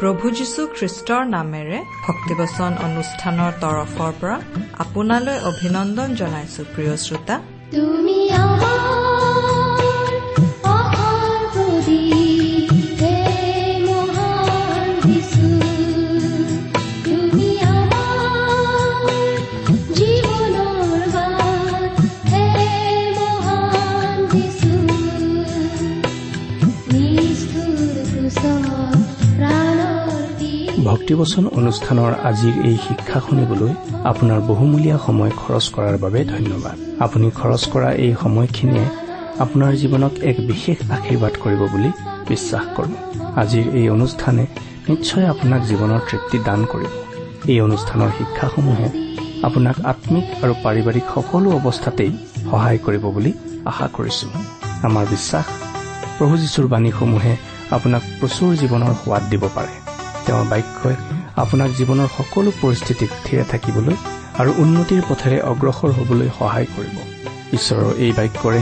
প্ৰভু যীশু খ্ৰীষ্টৰ নামেৰে ভক্তিবচন অনুষ্ঠানৰ তৰফৰ পৰা আপোনালৈ অভিনন্দন জনাইছো প্ৰিয় শ্ৰোতা। তুমি ভক্তিবচন অনুষ্ঠানৰ আজিৰ এই শিক্ষা শুনিবলৈ আপোনাৰ বহুমূলীয়া সময় খৰচ কৰাৰ বাবে ধন্যবাদ। আপুনি খৰচ কৰা এই সময়খিনিয়ে আপোনাৰ জীৱনক এক বিশেষ আশীৰ্বাদ কৰিব বুলি বিশ্বাস কৰোঁ। আজিৰ এই অনুষ্ঠানে নিশ্চয় আপোনাক জীৱনৰ তৃপ্তি দান কৰিব। এই অনুষ্ঠানৰ শিক্ষাসমূহে আপোনাক আত্মিক আৰু পাৰিবাৰিক সকলো অৱস্থাতেই সহায় কৰিব বুলি আশা কৰিছো। আমাৰ বিশ্বাস প্ৰভু যীশুৰ বাণীসমূহে আপোনাক প্ৰচুৰ জীৱনৰ সোৱাদ দিব পাৰে। তেওঁৰ বাক্যই আপোনাক জীৱনৰ সকলো পৰিস্থিতিত থিৰে থাকিবলৈ আৰু উন্নতিৰ পথেৰে অগ্ৰসৰ হ'বলৈ সহায় কৰিব। ঈশ্বৰৰ এই বাক্যৰে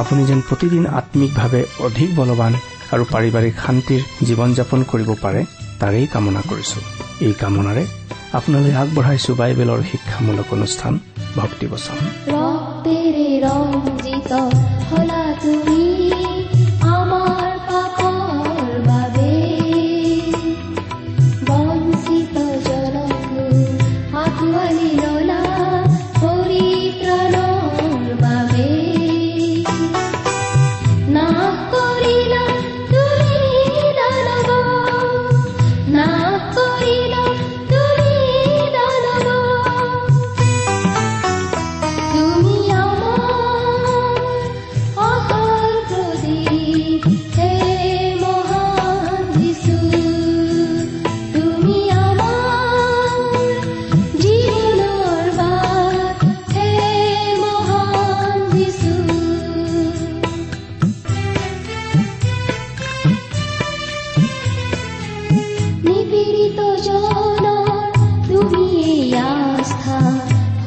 আপুনি যেন প্ৰতিদিন আত্মিকভাৱে অধিক বলৱান আৰু পাৰিবাৰিক শান্তিৰ জীৱন যাপন কৰিব পাৰে তাৰেই কামনা কৰিছো। এই কামনাৰে আপোনালৈ আগবঢ়াইছো বাইবেলৰ শিক্ষামূলক অনুষ্ঠান ভক্তিবচন।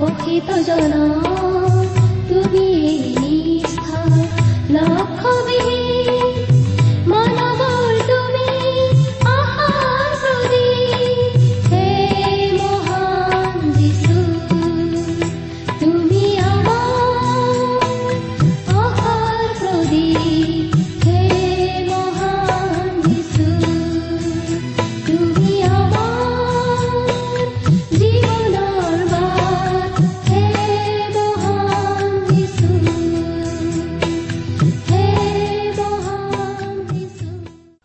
শোষিত জনৰ তুমি লক্ষ্যবিহীন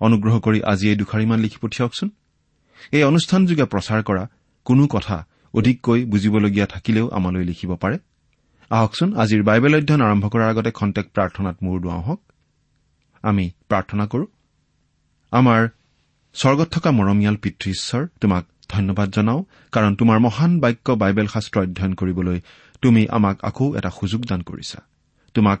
অনুগ্ৰহ কৰি আজি এই দুখাৰিমান লিখি পঠিয়াওকচোন। এই অনুষ্ঠানযোগে প্ৰচাৰ কৰা কোনো কথা অধিককৈ বুজিবলগীয়া থাকিলেও আমালৈ লিখিব পাৰে। আহকচোন আজিৰ বাইবেল অধ্যয়ন আৰম্ভ কৰাৰ আগতে খন্তেক প্ৰাৰ্থনাত মূৰ দুৱাওঁ হওক। আমি প্ৰাৰ্থনা কৰো। আমাৰ স্বৰ্গত থকা মৰমীয়াল পিতৃ ঈশ্বৰ তোমাক ধন্যবাদ জনাওঁ কাৰণ তোমাৰ মহান বাক্য বাইবেল শাস্ত্ৰ অধ্যয়ন কৰিবলৈ তুমি আমাক আকৌ এটা সুযোগ দান কৰিছা। তোমাক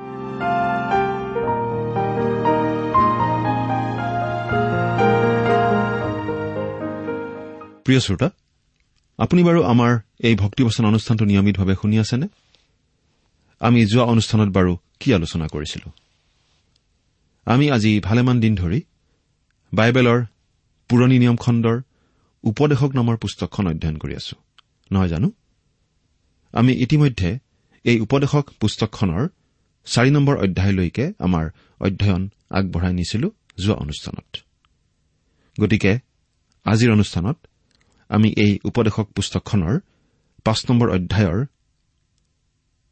প্ৰিয় শ্ৰোতা আপুনি বাৰু আমাৰ এই ভক্তিবচন অনুষ্ঠানটো নিয়মিতভাৱে শুনি আছেনে? আমি যোৱা অনুষ্ঠানত বাৰু কি আলোচনা কৰিছিলো? আমি আজি ভালেমান দিন ধৰি বাইবেলৰ পুৰণি নিয়ম খণ্ডৰ উপদেশক নামৰ পুস্তকখন অধ্যয়ন কৰি আছো। নহয় জানো? আমি ইতিমধ্যে এই উপদেশক পুস্তকখনৰ চাৰি নম্বৰ অধ্যায়লৈকে আমাৰ অধ্যয়ন আগবঢ়াই নিছিলো যোৱা অনুষ্ঠানত। গতিকে আজিৰ অনুষ্ঠানত আমি এই উপদেশক পুস্তকখনৰ পাঁচ নম্বৰ অধ্যায়ৰ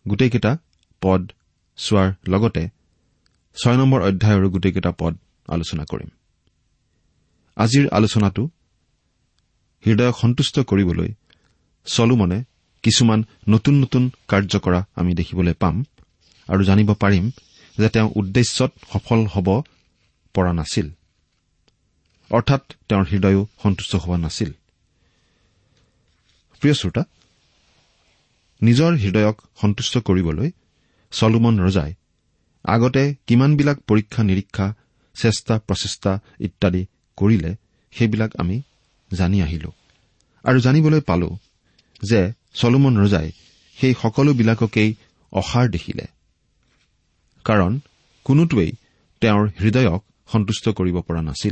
গোটেইকেইটা পদ চোৱাৰ লগতে ছয় নম্বৰ অধ্যায়ৰো গোটেইকেইটা পদ আলোচনা কৰিম। আজিৰ আলোচনাটো হৃদয়ক সন্তুষ্ট কৰিবলৈ চলোমনে কিছুমান নতুন নতুন কাৰ্য কৰা আমি দেখিবলৈ পাম আৰু জানিব পাৰিম যে তেওঁ উদ্দেশ্যত সফল হ'ব পৰা নাছিল। অৰ্থাৎ তেওঁৰ হৃদয়ো সন্তুষ্ট হোৱা নাছিল। প্ৰিয় শ্ৰোতা নিজৰ হৃদয়ক সন্তুষ্ট কৰিবলৈ চলোমন ৰজাই আগতে কিমানবিলাক পৰীক্ষা নিৰীক্ষা চেষ্টা প্ৰচেষ্টা ইত্যাদি কৰিলে সেইবিলাক আমি জানি আহিলো। আৰু জানিবলৈ পালো যে চলোমন ৰজাই সেই সকলোবিলাককেই অসাৰ দেখিলে। কাৰণ কোনোটোৱেই তেওঁৰ হৃদয়ক সন্তুষ্ট কৰিব পৰা নাছিল।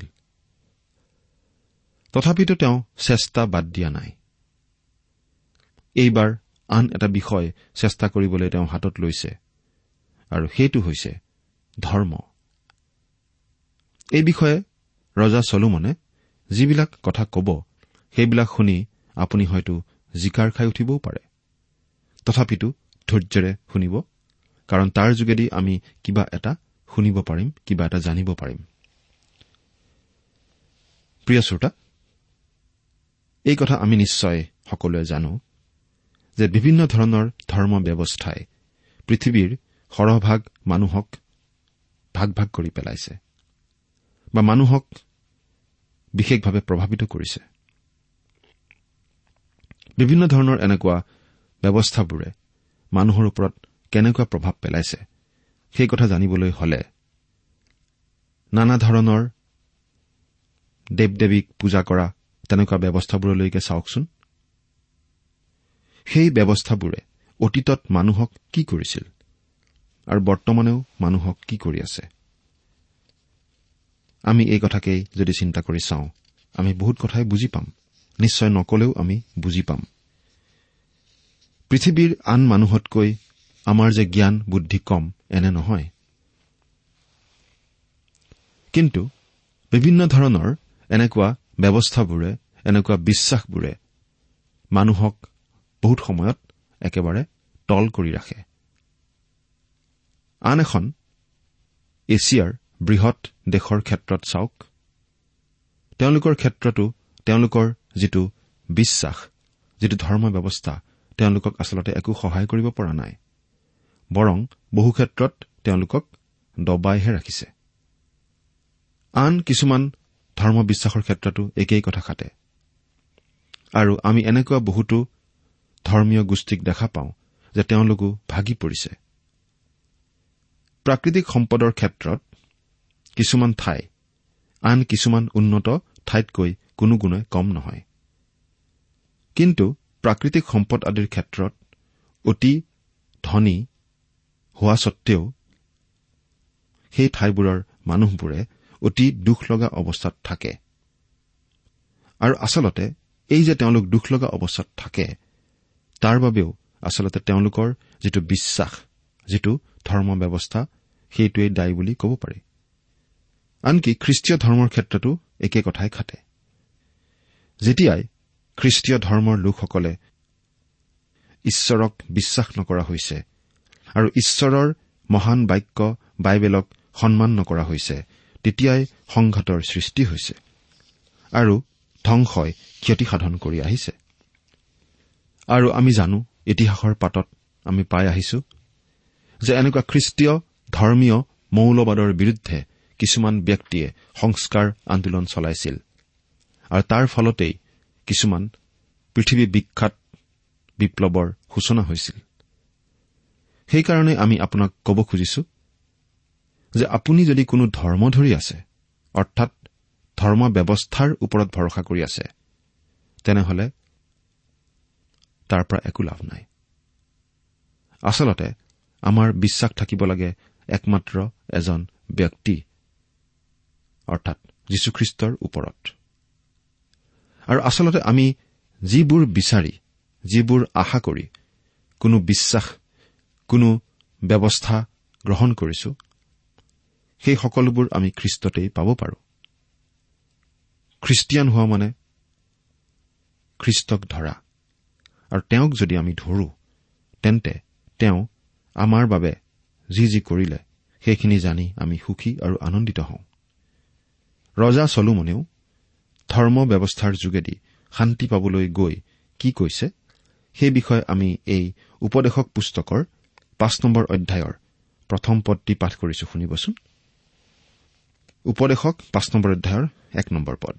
তথাপিতো তেওঁ চেষ্টা বাদ দিয়া নাই। এইবাৰ আন এটা বিষয় চেষ্টা কৰিবলৈ তেওঁ হাতত লৈছে। আৰু সেইটো হৈছে ধৰ্ম। এই বিষয়ে ৰজা চলোমনে যিবিলাক কথা কব সেইবিলাক শুনি আপুনি হয়তো জিকাৰ খাই উঠিবও পাৰে। তথাপিতো ধৈৰ্যৰে শুনিব কাৰণ তাৰ যোগেদি আমি কিবা এটা শুনিব পাৰিম কিবা এটা জানিব পাৰিম। প্ৰিয় শ্ৰোতা এই কথা আমি নিশ্চয় সকলোৱে জানো। যে বিভিন্ন ধৰণৰ ধৰ্ম ব্যৱস্থাই পৃথিৱীৰ সৰহভাগ মানুহক ভাগ ভাগ কৰি পেলাইছে বা মানুহক বিশেষভাৱে প্ৰভাৱিত কৰিছে। বিভিন্ন ধৰণৰ এনেকুৱা ব্যৱস্থাবোৰে মানুহৰ ওপৰত কেনেকুৱা প্ৰভাৱ পেলাইছে সেই কথা জানিবলৈ হলে নানা ধৰণৰ দেৱ দেৱীক পূজা কৰা তেনেকুৱা ব্যৱস্থাবোৰলৈকে চাওকচোন। সেই ব্যৱস্থাবোৰে অতীতত মানুহক কি কৰিছিল আৰু বৰ্তমানেও মানুহক কি কৰি আছে? আমি এই কথাকেই যদি চিন্তা কৰি চাওঁ আমি বহুত কথাই বুজি পাম। নিশ্চয় নকলেও আমি বুজি পাম। পৃথিৱীৰ আন মানুহতকৈ আমাৰ যে জ্ঞান বুদ্ধি কম এনে নহয়। কিন্তু বিভিন্ন ধৰণৰ এনেকুৱা ব্যৱস্থাবোৰে এনেকুৱা বিশ্বাসবোৰে মানুহক বহুত সময়ত একেবাৰে তল কৰি ৰাখে। আন এখন এছিয়াৰ বৃহৎ দেশৰ ক্ষেত্ৰত চাওক। তেওঁলোকৰ ক্ষেত্ৰতো তেওঁলোকৰ যিটো বিশ্বাস যিটো ধৰ্ম ব্যৱস্থা তেওঁলোকক আচলতে একো সহায় কৰিব পৰা নাই। বৰং বহু ক্ষেত্ৰত তেওঁলোকক দবাইহে ৰাখিছে। আন কিছুমান ধৰ্ম বিশ্বাসৰ ক্ষেত্ৰতো একেই কথা খাটে। আৰু আমি এনেকুৱা বহুতো ধৰ্মীয় গোষ্ঠীক দেখা পাওঁ যে তেওঁলোকো ভাগি পৰিছে। প্ৰাকৃতিক সম্পদৰ ক্ষেত্ৰত কিছুমান ঠাই আন কিছুমান উন্নত ঠাইতকৈ কোনো গুণে কম নহয়। কিন্তু প্ৰাকৃতিক সম্পদ আদিৰ ক্ষেত্ৰত অতি ধনী হোৱা সত্বেও সেই ঠাইবোৰৰ মানুহবোৰে অতি দুখ লগা অৱস্থাত থাকে। আৰু আচলতে এই যে তেওঁলোক দুখ লগা অৱস্থাত থাকে তাৰ বাবেও আচলতে তেওঁলোকৰ যিটো বিশ্বাস যিটো ধৰ্ম ব্যৱস্থা সেইটোৱেই দায়ী বুলি ক'ব পাৰি। আনকি খ্ৰীষ্টীয় ধৰ্মৰ ক্ষেত্ৰতো একে কথাই খাটে। যেতিয়াই খ্ৰীষ্টীয় ধৰ্মৰ লোকসকলে ঈশ্বৰক বিশ্বাস নকৰা হৈছে আৰু ঈশ্বৰৰ মহান বাক্য বাইবেলক সন্মান নকৰা হৈছে তেতিয়াই সংঘাতৰ সৃষ্টি হৈছে আৰু ধ্বংসই ক্ষতিসাধন কৰি আহিছে। আৰু আমি জানো ইতিহাসৰ পাতত আমি পাই আহিছো যে এনেকুৱা খ্ৰীষ্টীয় ধৰ্মীয় মৌলবাদৰ বিৰুদ্ধে কিছুমান ব্যক্তিয়ে সংস্কাৰ আন্দোলন চলাইছিল। আৰু তাৰ ফলতেই কিছুমান পৃথিৱী বিখ্যাত বিপ্লৱৰ সূচনা হৈছিল। সেইকাৰণে আমি আপোনাক ক'ব খুজিছো যে আপুনি যদি কোনো ধৰ্ম ধৰি আছে অৰ্থাৎ ধৰ্ম ব্যৱস্থাৰ ওপৰত ভৰসা কৰি আছে তেনেহলে তাৰ পৰা একো লাভ নাই। আচলতে আমাৰ বিশ্বাস থাকিব লাগে একমাত্ৰ এজন ব্যক্তি অৰ্থাৎ যীশুখ্ৰীষ্টৰ ওপৰত। আৰু আচলতে আমি যিবোৰ বিচাৰি যিবোৰ আশা কৰি কোনো বিশ্বাস কোনো ব্যৱস্থা গ্ৰহণ কৰিছো সেই সকলোবোৰ আমি খ্ৰীষ্টতেই পাব পাৰোঁ। খ্ৰীষ্টিয়ান হোৱা মানে খ্ৰীষ্টক ধৰা। আৰু তেওঁক যদি আমি ধৰো তেন্তে তেওঁ আমাৰ বাবে যি যি কৰিলে সেইখিনি জানি আমি সুখী আৰু আনন্দিত হওঁ। ৰজা চলোমনেও ধৰ্ম ব্যৱস্থাৰ যোগেদি শান্তি পাবলৈ গৈ কি কৈছে সেই বিষয়ে আমি এই উপদেশক পুস্তকৰ পাঁচ নম্বৰ অধ্যায়ৰ প্ৰথম পদটি পাঠ কৰিছো শুনিবচোন। উপদেশক পাঁচ নম্বৰ অধ্যায়ৰ এক নম্বৰ পদ।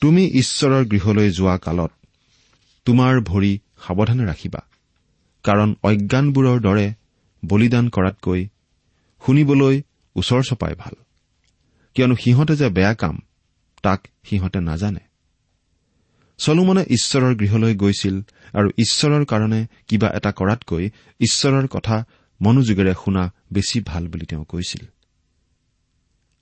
তুমি ঈশ্বৰৰ গৃহলৈ যোৱা কালত তোমাৰ ভৰি সাৱধানে ৰাখিবা। কাৰণ অজ্ঞানবোৰৰ দৰে বলিদান কৰাতকৈ শুনিবলৈ ওচৰ চপাই ভাল। কিয়নো সিহঁতে যে বেয়া কাম তাক সিহঁতে নাজানে। চলোমনে ঈশ্বৰৰ গৃহলৈ গৈছিল আৰু ঈশ্বৰৰ কাৰণে কিবা এটা কৰাতকৈ ঈশ্বৰৰ কথা মনোযোগেৰে শুনা বেছি ভাল বুলি তেওঁ কৈছিল।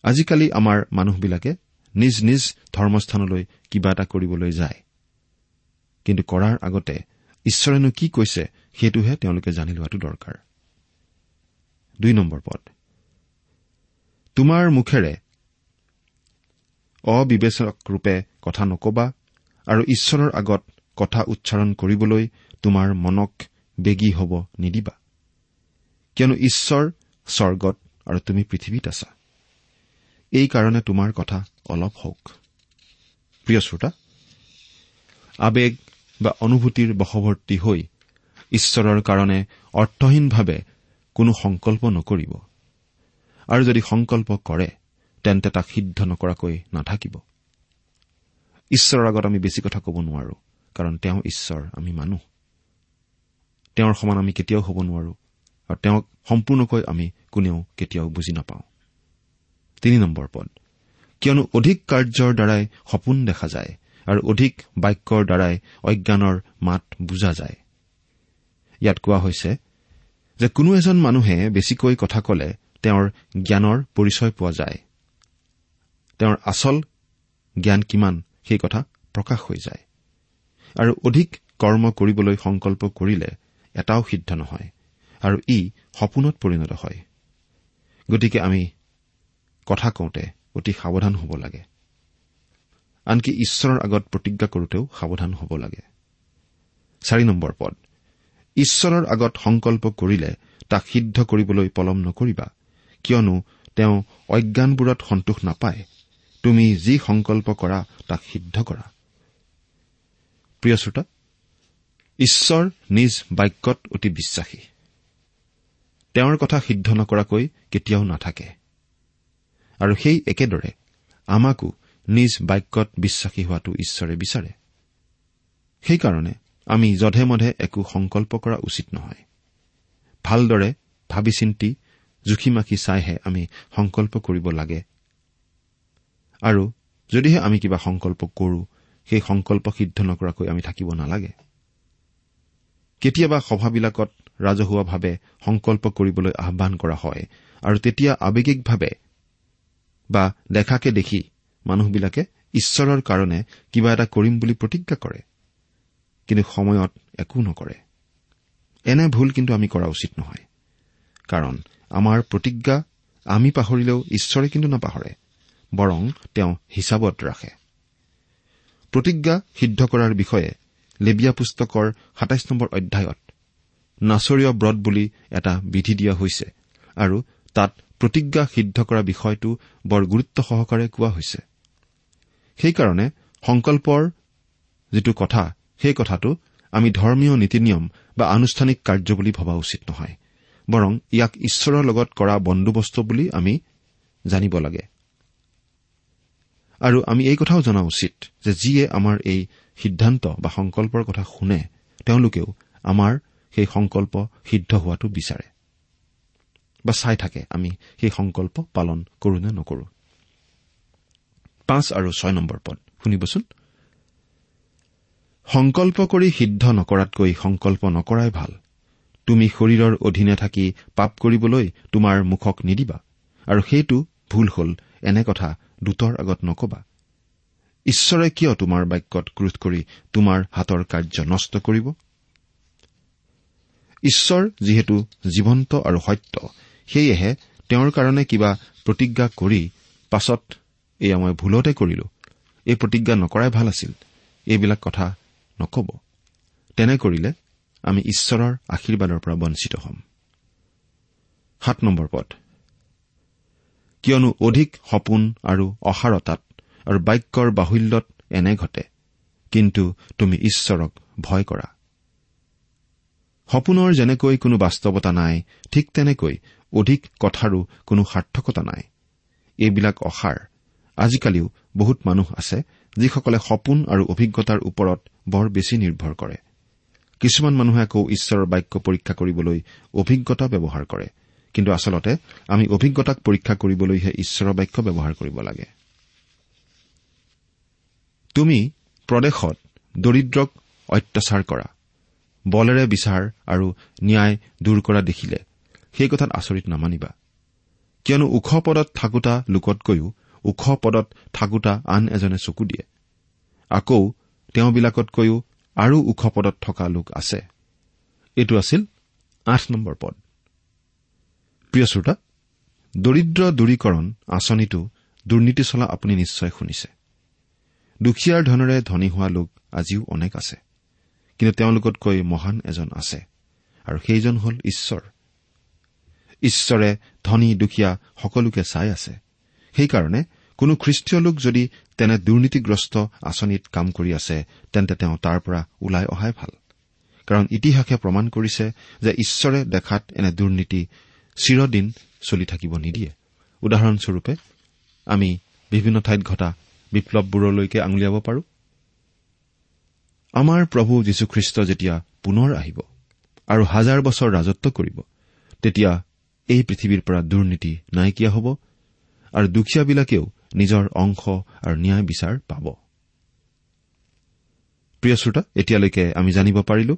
আজিকালি আমাৰ মানুহবিলাকে নিজ নিজ ধৰ্মস্থানলৈ কিবা এটা কৰিবলৈ যায়। কিন্তু কৰাৰ আগতে ঈশ্বৰেনো কি কৈছে সেইটোহে তেওঁলোকে জানি লোৱাটো দৰকাৰ। পদ। তোমাৰ মুখেৰে অবিবেচকৰূপে কথা নকবা আৰু ঈশ্বৰৰ আগত কথা উচ্চাৰণ কৰিবলৈ তোমাৰ মনক বেগী হ'ব নিদিবা। কিয়নো ঈশ্বৰ স্বৰ্গত আৰু তুমি পৃথিৱীত আছা। এইকাৰণে তোমাৰ কথা অলপ হওক। প্ৰিয় শ্ৰোতা আৱেগ বা অনুভূতিৰ বশৱৰ্তী হৈ ঈশ্বৰৰ কাৰণে অৰ্থহীনভাৱে কোনো সংকল্প নকৰিব। আৰু যদি সংকল্প কৰে তেন্তে তাক সিদ্ধ নকৰাকৈ নাথাকিব। ঈশ্বৰৰ আগত আমি বেছি কথা ক'ব নোৱাৰো কাৰণ তেওঁ ঈশ্বৰ আমি মানুহ। তেওঁৰ সমান আমি কেতিয়াও হ'ব নোৱাৰো আৰু তেওঁক সম্পূৰ্ণকৈ আমি কোনেও কেতিয়াও বুজি নাপাওঁ। তিনি নম্বৰ পদ। কিয়নো অধিক কাৰ্যৰ দ্বাৰাই সপোন দেখা যায় আৰু অধিক বাক্যৰ দ্বাৰাই অজ্ঞানৰ মাত বুজা যায়। ইয়াত কোৱা হৈছে যে কোনো এজন মানুহে বেছিকৈ কথা কলে তেওঁৰ জ্ঞানৰ পৰিচয় পোৱা যায়। তেওঁৰ আচল জ্ঞান কিমান সেই কথা প্ৰকাশ হৈ যায়। আৰু অধিক কৰ্ম কৰিবলৈ সংকল্প কৰিলে এটাও সিদ্ধ নহয় আৰু ই সপোনত পৰিণত হয়। গতিকে আমি কথা কওঁতে অতি সাৱধান হ'ব লাগে। আনকি ঈশ্বৰৰ আগত প্ৰতিজ্ঞা কৰোতেও সাৱধান হ'ব লাগে। চাৰি নম্বৰ পদ ঈশ্বৰৰ আগত সংকল্প কৰিলে তাক সিদ্ধ কৰিবলৈ পলম নকৰিবা কিয়নো তেওঁ অজ্ঞানবোৰত সন্তোষ নাপায়। তুমি যি সংকল্প কৰা তাক সিদ্ধ কৰা। প্ৰিয় শ্ৰোতা ঈশ্বৰ নিজ বাক্যত অতি বিশ্বাসী। তেওঁৰ কথা সিদ্ধ নকৰাকৈ কেতিয়াও নাথাকে। আৰু সেই একেদৰে আমাকো নিজ বাক্যত বিশ্বাসী হোৱাটো ঈশ্বৰে বিচাৰে। সেইকাৰণে আমি যধে মধে একো সংকল্প কৰা উচিত নহয়। ভালদৰে ভাবি চিন্তি জুখি মাখি চাইহে আমি সংকল্প কৰিব লাগে। আৰু যদিহে আমি কিবা সংকল্প কৰো সেই সংকল্প সিদ্ধ নকৰাকৈ আমি থাকিব নালাগে। কেতিয়াবা সভাবিলাকত ৰাজহুৱাভাৱে সংকল্প কৰিবলৈ আহান কৰা হয় আৰু তেতিয়া আৱেগিকভাৱে বা দেখাকে দেখি মানুহবিলাকে ঈশ্বৰৰ কাৰণে কিবা এটা কৰিম বুলি প্ৰতিজ্ঞা কৰে কিন্তু সময়ত একো নকৰে। এনে ভুল কিন্তু আমি কৰা উচিত নহয় কাৰণ আমাৰ প্ৰতিজ্ঞা আমি পাহৰিলেও ঈশ্বৰে কিন্তু নাপাহৰে বৰং তেওঁ হিচাপত ৰাখে। প্ৰতিজ্ঞা সিদ্ধ কৰাৰ বিষয়ে লেবিয়া পুস্তকৰ সাতাইছ নম্বৰ অধ্যায়ত নাচৰীয় ব্ৰত বুলি এটা বিধি দিয়া হৈছে আৰু তাত প্ৰতিজ্ঞা সিদ্ধ কৰা বিষয়টো বৰ গুৰুত্ব সহকাৰে কোৱা হৈছে। সেইকাৰণে সংকল্পৰ যিটো কথা সেই কথাটো আমি ধৰ্মীয় নীতি নিয়ম বা আনুষ্ঠানিক কাৰ্য বুলি ভবা উচিত নহয়। বৰং ইয়াক ঈশ্বৰৰ লগত কৰা বন্দোবস্ত বুলি আমি জানিব লাগে। আৰু আমি এই কথাও জনা উচিত যে যিয়ে আমাৰ এই সিদ্ধান্ত বা সংকল্পৰ কথা শুনে তেওঁলোকেও আমাৰ সেই সংকল্প সিদ্ধ হোৱাটো বিচাৰে। বা চাই থাকে আমি সেই সংকল্প পালন কৰো নে নকৰো। পাঁচ আৰু ছয় নম্বৰ পদ। শুনিবচোন। সংকল্প কৰি সিদ্ধ নকৰাতকৈ সংকল্প নকৰাই ভাল। তুমি শৰীৰৰ অধীনে থাকি পাপ কৰিবলৈ তোমাৰ মুখক নিদিবা। আৰু সেইটো ভুল হ'ল এনে কথা দূতৰ আগত নকবা। ঈশ্বৰে কিয় তোমাৰ বাক্যত ক্ৰোধ কৰি তোমাৰ হাতৰ কাৰ্য নষ্ট কৰিব? ঈশ্বৰ যিহেতু জীৱন্ত আৰু সত্য সেয়েহে তেওঁৰ কাৰণে কিবা প্ৰতিজ্ঞা কৰি পাছত এয়া মই ভুলতে কৰিলো। এই প্ৰতিজ্ঞা নকৰাই ভাল আছিল। এইবিলাক কথা নকব। তেনে কৰিলে আমি ঈশ্বৰৰ আশীৰ্বাদৰ পৰা বঞ্চিত হ'ম। পদ কিয়নো অধিক সপোন আৰু অসাৰতাত আৰু বাক্যৰ বাহুল্যত এনে ঘটে কিন্তু তুমি ঈশ্বৰক ভয় কৰা। সপোনৰ যেনেকৈ কোনো বাস্তৱতা নাই ঠিক তেনেকৈ অধিক কথাৰো কোনো সাৰ্থকতা নাই। এইবিলাক অসাৰ আজিকালিও বহুত মানুহ আছে যিসকলে সপোন আৰু অভিজ্ঞতাৰ ওপৰত বৰ বেছি নিৰ্ভৰ কৰে। কিছুমান মানুহে আকৌ ঈশ্বৰৰ বাক্য পৰীক্ষা কৰিবলৈ অভিজ্ঞতা ব্যৱহাৰ কৰে। কিন্তু আচলতে আমি অভিজ্ঞতাক পৰীক্ষা কৰিবলৈহে ঈশ্বৰৰ বাক্য ব্যৱহাৰ কৰিব লাগে। তুমি প্ৰদেশত দৰিদ্ৰক অত্যাচাৰ কৰা বলেৰে বিচাৰ আৰু ন্যায় দূৰ কৰা দেখিলে সেই কথাত আচৰিত নামানিবা। কিয়নো ওখ পদত থাকোতা লোকতকৈও ওখ পদত থাকোতা আন এজনে চকু দিয়ে। আকৌ তেওঁবিলাকতকৈও আৰু ওখ পদত থকা লোক আছে। এইটো আছিল আঠ নম্বৰ পদ। প্ৰিয় শ্ৰোতা দৰিদ্ৰ দূৰীকৰণ আঁচনিটো দুৰ্নীতি চলা আপুনি নিশ্চয় শুনিছে। দুখীয়াৰ ধনেৰে ধনী হোৱা লোক আজিও অনেক আছে। কিন্তু তেওঁলোকতকৈ মহান এজন আছে আৰু সেইজন হ'ল ঈশ্বৰ। ঈশ্বৰে ধনী দুখীয়া সকলোকে চাই আছে। সেইকাৰণে কোনো খ্ৰীষ্টীয় লোক যদি তেনে দুৰ্নীতিগ্ৰস্ত আঁচনিত কাম কৰি আছে তেন্তে তেওঁ তাৰ পৰা ওলাই অহাই ভাল। কাৰণ ইতিহাসে প্ৰমাণ কৰিছে যে ঈশ্বৰে দেখাত এনে দুৰ্নীতি চিৰদিন চলি থাকিব নিদিয়ে। উদাহৰণস্বৰূপে আমি বিভিন্ন ঠাইত ঘটা বিপ্লৱবোৰলৈকে আঙুলিয়াব পাৰো। আমাৰ প্ৰভু যীশুখ্ৰীষ্ট যেতিয়া পুনৰ আহিব আৰু হাজাৰ বছৰ ৰাজত্ব কৰিব তেতিয়া এই পৃথিৱীৰ পৰা দুৰ্নীতি নাইকিয়া হ'ব। আৰু দুখীয়াবিলাকেও নিজৰ অংশ আৰু ন্যায় বিচাৰ পাব। প্ৰিয় শ্ৰোতা এতিয়ালৈকে আমি জানিব পাৰিলো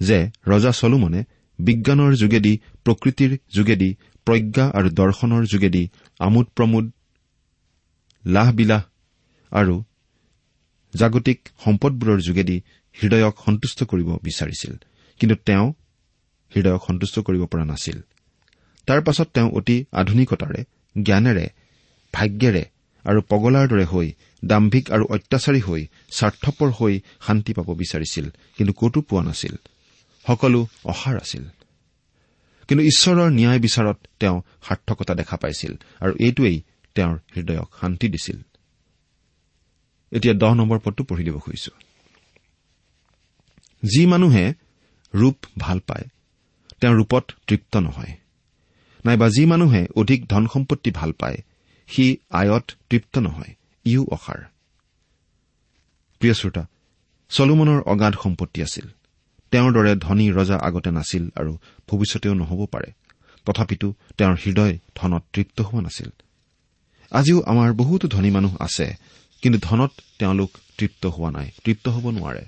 যে ৰজা চলোমনে বিজ্ঞানৰ যোগেদি প্ৰকৃতিৰ যোগেদি প্ৰজ্ঞা আৰু দৰ্শনৰ যোগেদি আমোদ প্ৰমোদ লাহবিলাহ আৰু জাগতিক সম্পদবোৰৰ যোগেদি হৃদয়ক সন্তুষ্ট কৰিব বিচাৰিছিল। কিন্তু তেওঁ হৃদয়ক সন্তুষ্ট কৰিব পৰা নাছিল। তাৰ পাছত তেওঁ অতি আধুনিকতাৰে জ্ঞানেৰে ভাগ্যেৰে আৰু পগলাৰ দৰে হৈ দাম্ভিক আৰু অত্যাচাৰী হৈ স্বাৰ্থপৰ হৈ শান্তি পাব বিচাৰিছিল কিন্তু কতো পোৱা নাছিল। সকলো অসাৰ আছিল। কিন্তু ঈশ্বৰৰ ন্যায় বিচাৰত তেওঁ সাৰ্থকতা দেখা পাইছিল আৰু এইটোৱেই তেওঁৰ হৃদয়ক শান্তি দিছিল। যি মানুহে ৰূপ ভাল পায় তেওঁ ৰূপত তৃপ্ত নহয়। নাইবা যি মানুহে অধিক ধন সম্পত্তি ভাল পায় সি আয়ত তৃপ্ত নহয়। ইও অসাৰ। প্ৰিয় শ্ৰোতা চলোমনৰ অগাধ সম্পত্তি আছিল। তেওঁৰ দৰে ধনী ৰজা আগতে নাছিল আৰু ভৱিষ্যতেও নহব পাৰে। তথাপিতো তেওঁৰ হৃদয় ধনত তৃপ্ত হোৱা নাছিল। আজিও আমাৰ বহুতো ধনী মানুহ আছে কিন্তু ধনত তেওঁলোক তৃপ্ত হোৱা নাই তৃপ্ত হ'ব নোৱাৰে।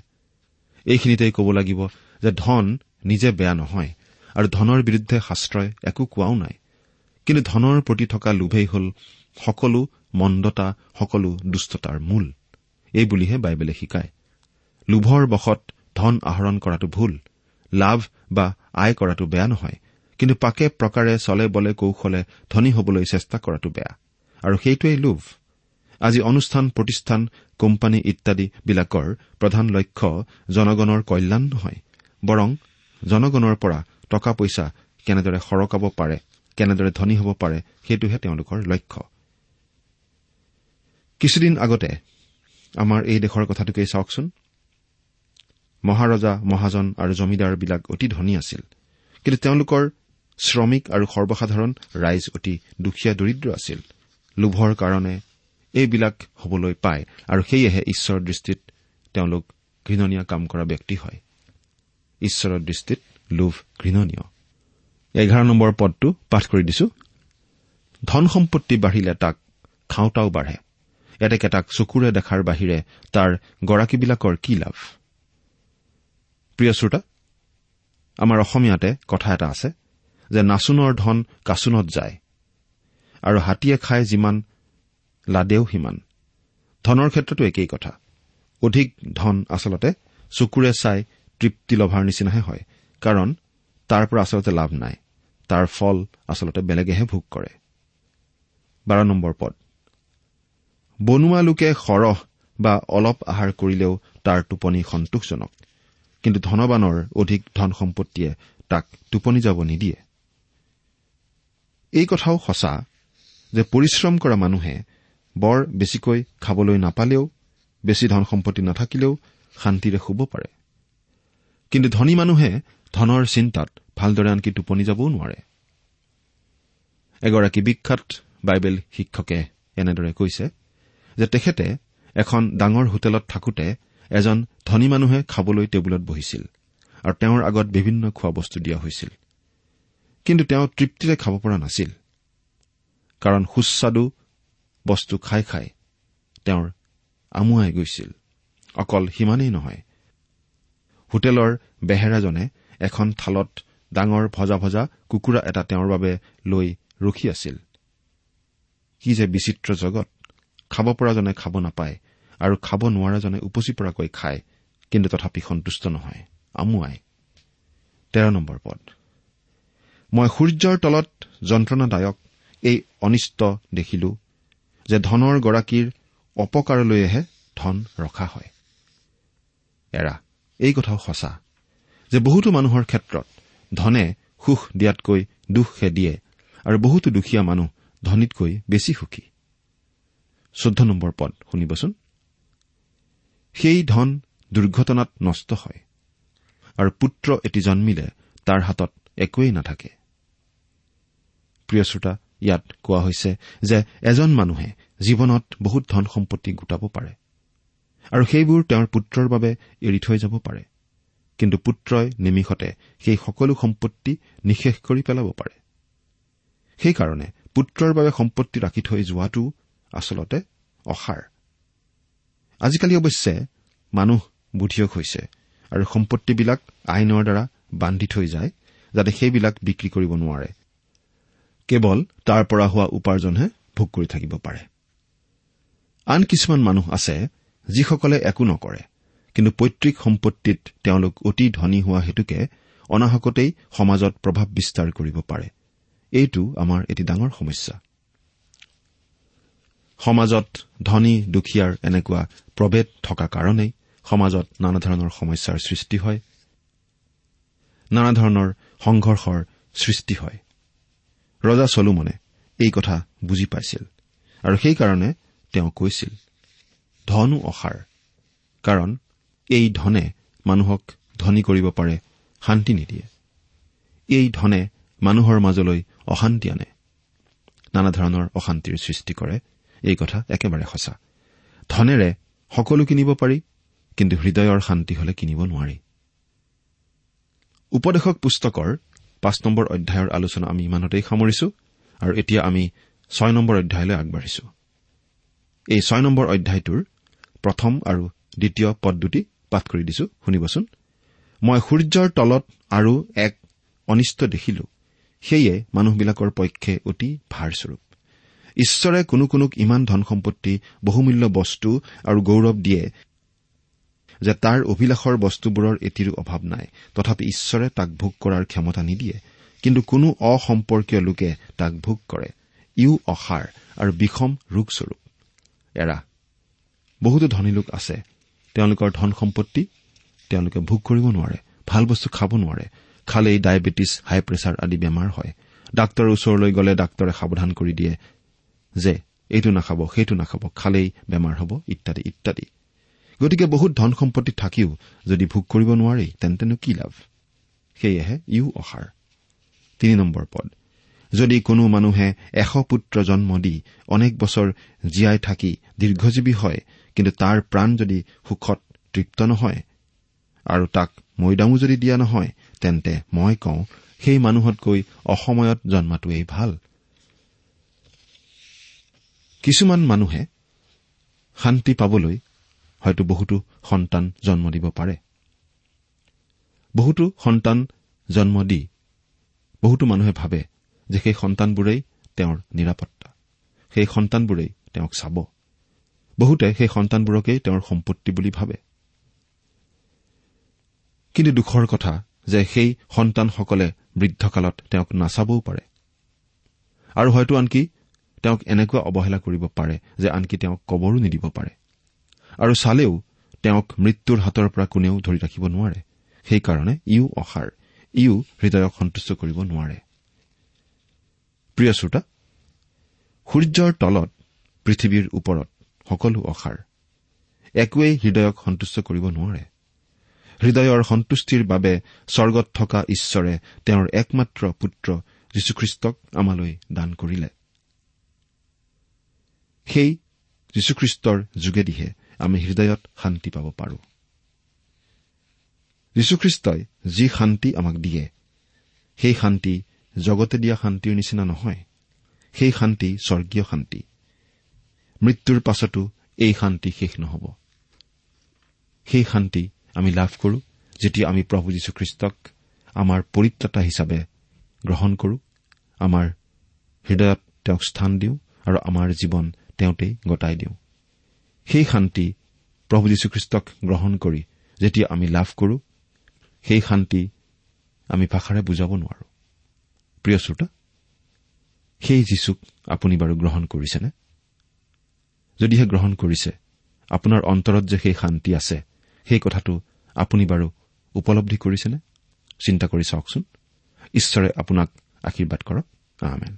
এইখিনিতেই ক'ব লাগিব যে ধন নিজে বেয়া নহয় আৰু ধনৰ বিৰুদ্ধে শাস্ত্ৰই একো কোৱাও নাই। কিন্তু ধনৰ প্ৰতি থকা লোভেই হ'ল সকলো মন্দতা সকলো দুষ্টতাৰ মূল। এই বুলিহে বাইবেলে শিকায়। লোভৰ বশত ধন আহৰণ কৰাটো ভুল লাভ বা আয় কৰাটো বেয়া নহয় কিন্তু পাকে প্ৰকাৰে চলে বলে কৌশলে ধনী হবলৈ চেষ্টা কৰাটো বেয়া। আৰু সেইটোৱেই লোভ। আজি অনুষ্ঠান প্ৰতিষ্ঠান কোম্পানী ইত্যাদিবিলাকৰ প্ৰধান লক্ষ্য জনগণৰ কল্যাণ নহয় বৰং জনগণৰ পৰা টকা পইচা কেনেদৰে সৰকাব পাৰে কেনেদৰে ধনী হ'ব পাৰে সেইটোহে তেওঁলোকৰ লক্ষ্য। কিছুদিন আগতে আমাৰ এই দেশৰ কথাটোকেই চাওকচোন। মহাৰজা মহাজন আৰু জমিদাৰবিলাক অতি ধনী আছিল। কিন্তু তেওঁলোকৰ শ্ৰমিক আৰু সৰ্বসাধাৰণ ৰাইজ অতি দুখীয়া দৰিদ্ৰ আছিল। লোভৰ কাৰণে এইবিলাক হবলৈ পায় আৰু সেয়েহে ঈশ্বৰৰ দৃষ্টিত তেওঁলোক ঘৃণনীয় কাম কৰা ব্যক্তি হয়। ঈশ্বৰৰ দৃষ্টিত লোভ ঘৃণনীয়। এঘাৰ নম্বৰ পদটো পাঠ কৰি দিছো। ধন সম্পত্তি বাঢ়িলে তাক খাওঁতাও বাঢ়ে। এতেকে তাক চকুৰে দেখাৰ বাহিৰে তাৰ গৰাকীবিলাকৰ কি লাভ? প্ৰিয় শ্ৰোতা আমাৰ অসমীয়াতে কথা এটা আছে যে নাচোনৰ ধন কাচোনত যায় আৰু হাতীয়ে খাই যিমান লাডেও সিমান। ধনৰ ক্ষেত্ৰতো একেই কথা। অধিক ধন আচলতে চকুৰে চাই তৃপ্তি লভাৰ নিচিনাহে হয় কাৰণ তাৰ পৰা আচলতে লাভ নাই। তাৰ ফল আচলতে বেলেগেহে ভোগ কৰে। বাৰ নম্বৰ পদ। বনোৱা লোকে সৰহ বা অলপ আহাৰ কৰিলেও তাৰ টোপনি সন্তোষজনক। কিন্তু ধনবানৰ অধিক ধন সম্পত্তিয়ে তাক টোপনি যাব নিদিয়ে। এই কথাও সঁচা যে পৰিশ্ৰম কৰা মানুহে বৰ বেছিকৈ খাবলৈ নাপালেও বেছি ধন সম্পত্তি নাথাকিলেও শান্তিৰে শুব পাৰে। কিন্তু ধনী মানুহে ধনৰ চিন্তাত ভালদৰে আনকি টোপনি যাবও নোৱাৰে। এগৰাকী বিখ্যাত বাইবেল শিক্ষকে এনেদৰে কৈছে যে তেখেতে এখন ডাঙৰ হোটেলত থাকোতে এজন ধনী মানুহে খাবলৈ টেবুলত বহিছিল আৰু তেওঁৰ আগত বিভিন্ন খোৱা বস্তু দিয়া হৈছিল। কিন্তু তেওঁ তৃপ্তিৰে খাব পৰা নাছিল। কাৰণ সুস্বাদু বস্তু খাই খাই তেওঁৰ আমুৱাই গৈছিল। অকল সিমানেই নহয় হোটেলৰ বেহেৰাজনে এখন থালত ডাঙৰ ভজা ভজা কুকুৰা এটা তেওঁৰ বাবে লৈ ৰখি আছিল। কি যে বিচিত্ৰ জগত খাব পৰাজনে খাব নাপায় আৰু খাব নোৱাৰাজনে উপচি পৰাকৈ খায় কিন্তু তথাপি সন্তুষ্ট নহয়। আমুৱাই। তেৰ নম্বৰ পদ। মই সূৰ্যৰ তলত যন্ত্ৰণাদায়ক এই অনিষ্ট দেখিলো যে ধনৰ গৰাকীৰ অপকাৰলৈহে ধন ৰখা হয়। এৰা এই কথাও সঁচা যে বহুতো মানুহৰ ক্ষেত্ৰত ধনে সুখ দিয়াতকৈ দুখহে দিয়ে আৰু বহুতো দুখীয়া মানুহ ধনীতকৈ বেছি সুখী। চৈধ্য নম্বৰ পদ শুনিবচোন। সেই ধন দুৰ্ঘটনাত নষ্ট হয় আৰু পুত্ৰ এটি জন্মিলে তাৰ হাতত একোৱেই নাথাকে। প্ৰিয় শ্ৰোতা ইয়াত কোৱা হৈছে যে এজন মানুহে জীৱনত বহুত ধন সম্পত্তি গোটাব পাৰে আৰু সেইবোৰ তেওঁৰ পুত্ৰৰ বাবে এৰি থৈ যাব পাৰে। কিন্তু পুত্ৰই নিমিষতে সেই সকলো সম্পত্তি নিশেষ কৰি পেলাব পাৰে। সেইকাৰণে পুত্ৰৰ বাবে সম্পত্তি ৰাখি থৈ যোৱাটো আচলতে অসাৰ। আজিকালি অৱশ্যে মানুহ বুদ্ধিয়ক হৈছে আৰু সম্পত্তিবিলাক আইনৰ দ্বাৰা বান্ধি থৈ যায় যাতে সেইবিলাক বিক্ৰী কৰিব নোৱাৰে। কেৱল তাৰ পৰা হোৱা উপাৰ্জনহে ভোগ কৰি থাকিব পাৰে। আন কিছুমান মানুহ আছে যিসকলে একো নকৰে। কিন্তু পৈতৃক সম্পত্তিত তেওঁলোক অতি ধনী হোৱা হেতুকে অনাহকতেই সমাজত প্ৰভাৱ বিস্তাৰ কৰিব পাৰে। এইটো আমাৰ এটি ডাঙৰ সমস্যা। সমাজত ধনী দুখীয়াৰ এনেকুৱা প্ৰভেদ থকা কাৰণেই সমাজত নানা ধৰণৰ সমস্যাৰ সৃষ্টি হয়। নানা ধৰণৰ সংঘৰ্ষৰ সৃষ্টি হয়। ৰজা চলোমনে এই কথা বুজি পাইছিল আৰু সেইকাৰণে তেওঁ কৈছিল ধনো অসাৰ। কাৰণ এই ধনে মানুহক ধনী কৰিব পাৰে শান্তি নিদিয়ে। এই ধনে মানুহৰ মাজলৈ অশান্তি আনে। নানা ধৰণৰ অশান্তিৰ সৃষ্টি কৰে। এই কথা একেবাৰে সঁচা। ধনেৰে সকলো কিনিব পাৰি কিন্তু হৃদয়ৰ শান্তি হলে কিনিব নোৱাৰি। উপদেশক পুস্তকৰ পাঁচ নম্বৰ অধ্যায়ৰ আলোচনা আমি ইমানতেই সামৰিছো আৰু এতিয়া আমি ছয় নম্বৰ অধ্যায়লৈ আগবাঢ়িছো। এই ছয় নম্বৰ অধ্যায়টোৰ প্ৰথম আৰু দ্বিতীয় পদ দুটি পাঠ কৰি দিছো শুনিবচোন। মই সূৰ্যৰ তলত আৰু এক অনিষ্ট দেখিলো। সেয়ে মানুহবিলাকৰ পক্ষে অতি ভাৰস্বৰূপ। ঈশ্বৰে কোনো কোনোক ইমান ধন সম্পত্তি বহুমূল্য বস্তু আৰু গৌৰৱ দিয়ে যে তাৰ অভিলাষৰ বস্তুবোৰৰ এটিৰো অভাৱ নাই। তথাপি ঈশ্বৰে তাক ভোগ কৰাৰ ক্ষমতা নিদিয়ে। কিন্তু কোনো অসম্পৰ্কীয় লোকে তাক ভোগ কৰে। ইও অসাৰ আৰু বিষম ৰোগস্বৰূপ। এৰা বহুতো ধনী লোক আছে। তেওঁলোকৰ ধন সম্পত্তি তেওঁলোকে ভোগ কৰিব নোৱাৰে ভাল বস্তু খাব নোৱাৰে। খালেই ডায়েবেটিছ হাই প্ৰেছাৰ আদি বেমাৰ হয়। ডাক্তৰৰ ওচৰলৈ গ'লে ডাক্তৰে সাৱধান কৰি দিয়ে যে এইটো নাখাব সেইটো নাখাব খালেই বেমাৰ হ'ব ইত্যাদি ইত্যাদি। গতিকে বহুত ধন সম্পত্তি থাকিও যদি ভোগ কৰিব নোৱাৰি তেন্তেনো কি লাভ? সেয়েহে ইও অসাৰ। তিনি নম্বৰ পদ। যদি কোনো মানুহে এশ পুত্ৰ জন্ম দি অনেক বছৰ জীয়াই থাকি দীৰ্ঘজীৱী হয় কিন্তু তাৰ প্ৰাণ যদি সুখত তৃপ্ত নহয় আৰু তাক মৈদামো যদি দিয়া নহয় তেন্তে মই কওঁ সেই মানুহতকৈ অসময়ত জন্মাটোৱেই ভাল। কিছুমান মানুহে শান্তি পাবলৈ হয়তো বহুতো সন্তান জন্ম দিব পাৰে। বহুতো সন্তান জন্ম দি বহুতো মানুহে ভাবে যে সেই সন্তানবোৰেই তেওঁৰ নিৰাপত্তা সেই সন্তানবোৰেই তেওঁক চাব। বহুতে সেই সন্তানবোৰকেই তেওঁৰ সম্পত্তি বুলি ভাবে। কিন্তু দুখৰ কথা যে সেই সন্তানসকলে বৃদ্ধকালত তেওঁক নাচাবও পাৰে। আৰু হয়তো আনকি তেওঁক এনেকুৱা অৱহেলা কৰিব পাৰে যে আনকি তেওঁক কবৰো নিদিব পাৰে। আৰু চালেও তেওঁক মৃত্যুৰ হাতৰ পৰা কোনেও ধৰি ৰাখিব নোৱাৰে। সেইকাৰণে ইও অসাৰ ইও হৃদয়ক সন্তুষ্ট কৰিব নোৱাৰে। প্ৰিয় শ্ৰোতা সূৰ্যৰ তলত পৃথিৱীৰ ওপৰত সকলো অসাৰ। একোৱেই হৃদয়ক সন্তুষ্ট কৰিব নোৱাৰে। হৃদয়ৰ সন্তুষ্টিৰ বাবে স্বৰ্গত থকা ঈশ্বৰে তেওঁৰ একমাত্ৰ পুত্ৰ যীশুখ্ৰীষ্টক আমালৈ দান কৰিলে। সেই যীশুখ্ৰীষ্টৰ যোগেদিহে আমি হৃদয়ত শান্তি পাব পাৰো। যীশুখ্ৰীষ্টই যি শান্তি আমাক দিয়ে সেই শান্তি জগতে দিয়া শান্তিৰ নিচিনা নহয়। সেই শান্তি স্বৰ্গীয় শান্তি। মৃত্যুৰ পাছতো এই শান্তি শেষ নহ'ব। সেই শান্তি আমি লাভ কৰো যেতিয়া আমি প্ৰভু যীশুখ্ৰীষ্টক আমাৰ পৰিত্ৰাতা হিচাপে গ্ৰহণ কৰো আমাৰ হৃদয়ত তেওঁক স্থান দিওঁ আৰু আমাৰ জীৱন তেওঁতেই গতাই দিওঁ। সেই শান্তি প্ৰভু যীশুখ্ৰীষ্টক গ্ৰহণ কৰি যেতিয়া আমি লাভ কৰো সেই শান্তি আমি ভাষাৰে বুজাব নোৱাৰো। প্ৰিয় শ্ৰোতা সেই যীশুক আপুনি বাৰু গ্ৰহণ কৰিছেনে? যদিহে গ্ৰহণ কৰিছে আপোনাৰ অন্তৰত যে সেই শান্তি আছে সেই কথাটো আপুনি বাৰু উপলব্ধি কৰিছেনে? চিন্তা কৰি চাওকচোন। ঈশ্বৰে আপোনাক আশীৰ্বাদ কৰক। আমেন।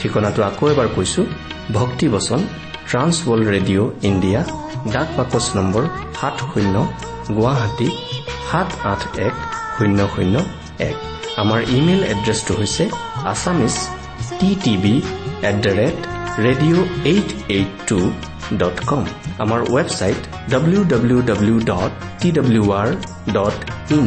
ঠিকনাটো আকৌ এবাৰ কৈছো। ভক্তিবচন ট্ৰান্স ৱৰ্ল্ড ৰেডিঅ' ইণ্ডিয়া ডাক বাকচ নম্বৰ সাত শূন্য গুৱাহাটী সাত আঠ এক শূন্য শূন্য এক। আমাৰ ইমেইল এড্ৰেছটো হৈছে Assamese T TV at the rate radio' eight eight two dot com. আমাৰ website W W W dot T W R dot in.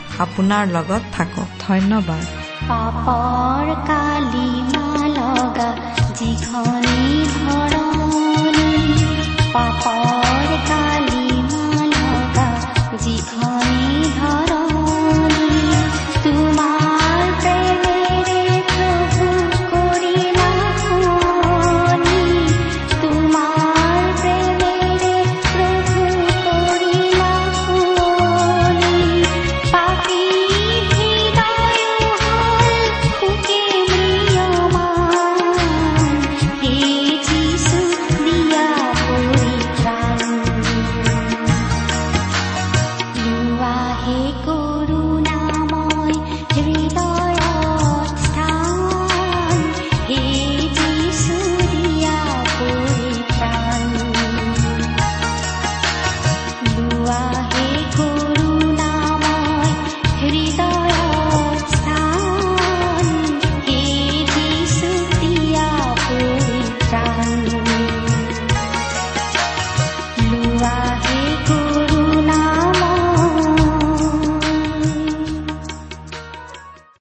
আপোনাৰ লগত থাকক। ধন্যবাদ। পাপৰ কালিমা লগা যিখনি ধৰণী পাপৰ কালি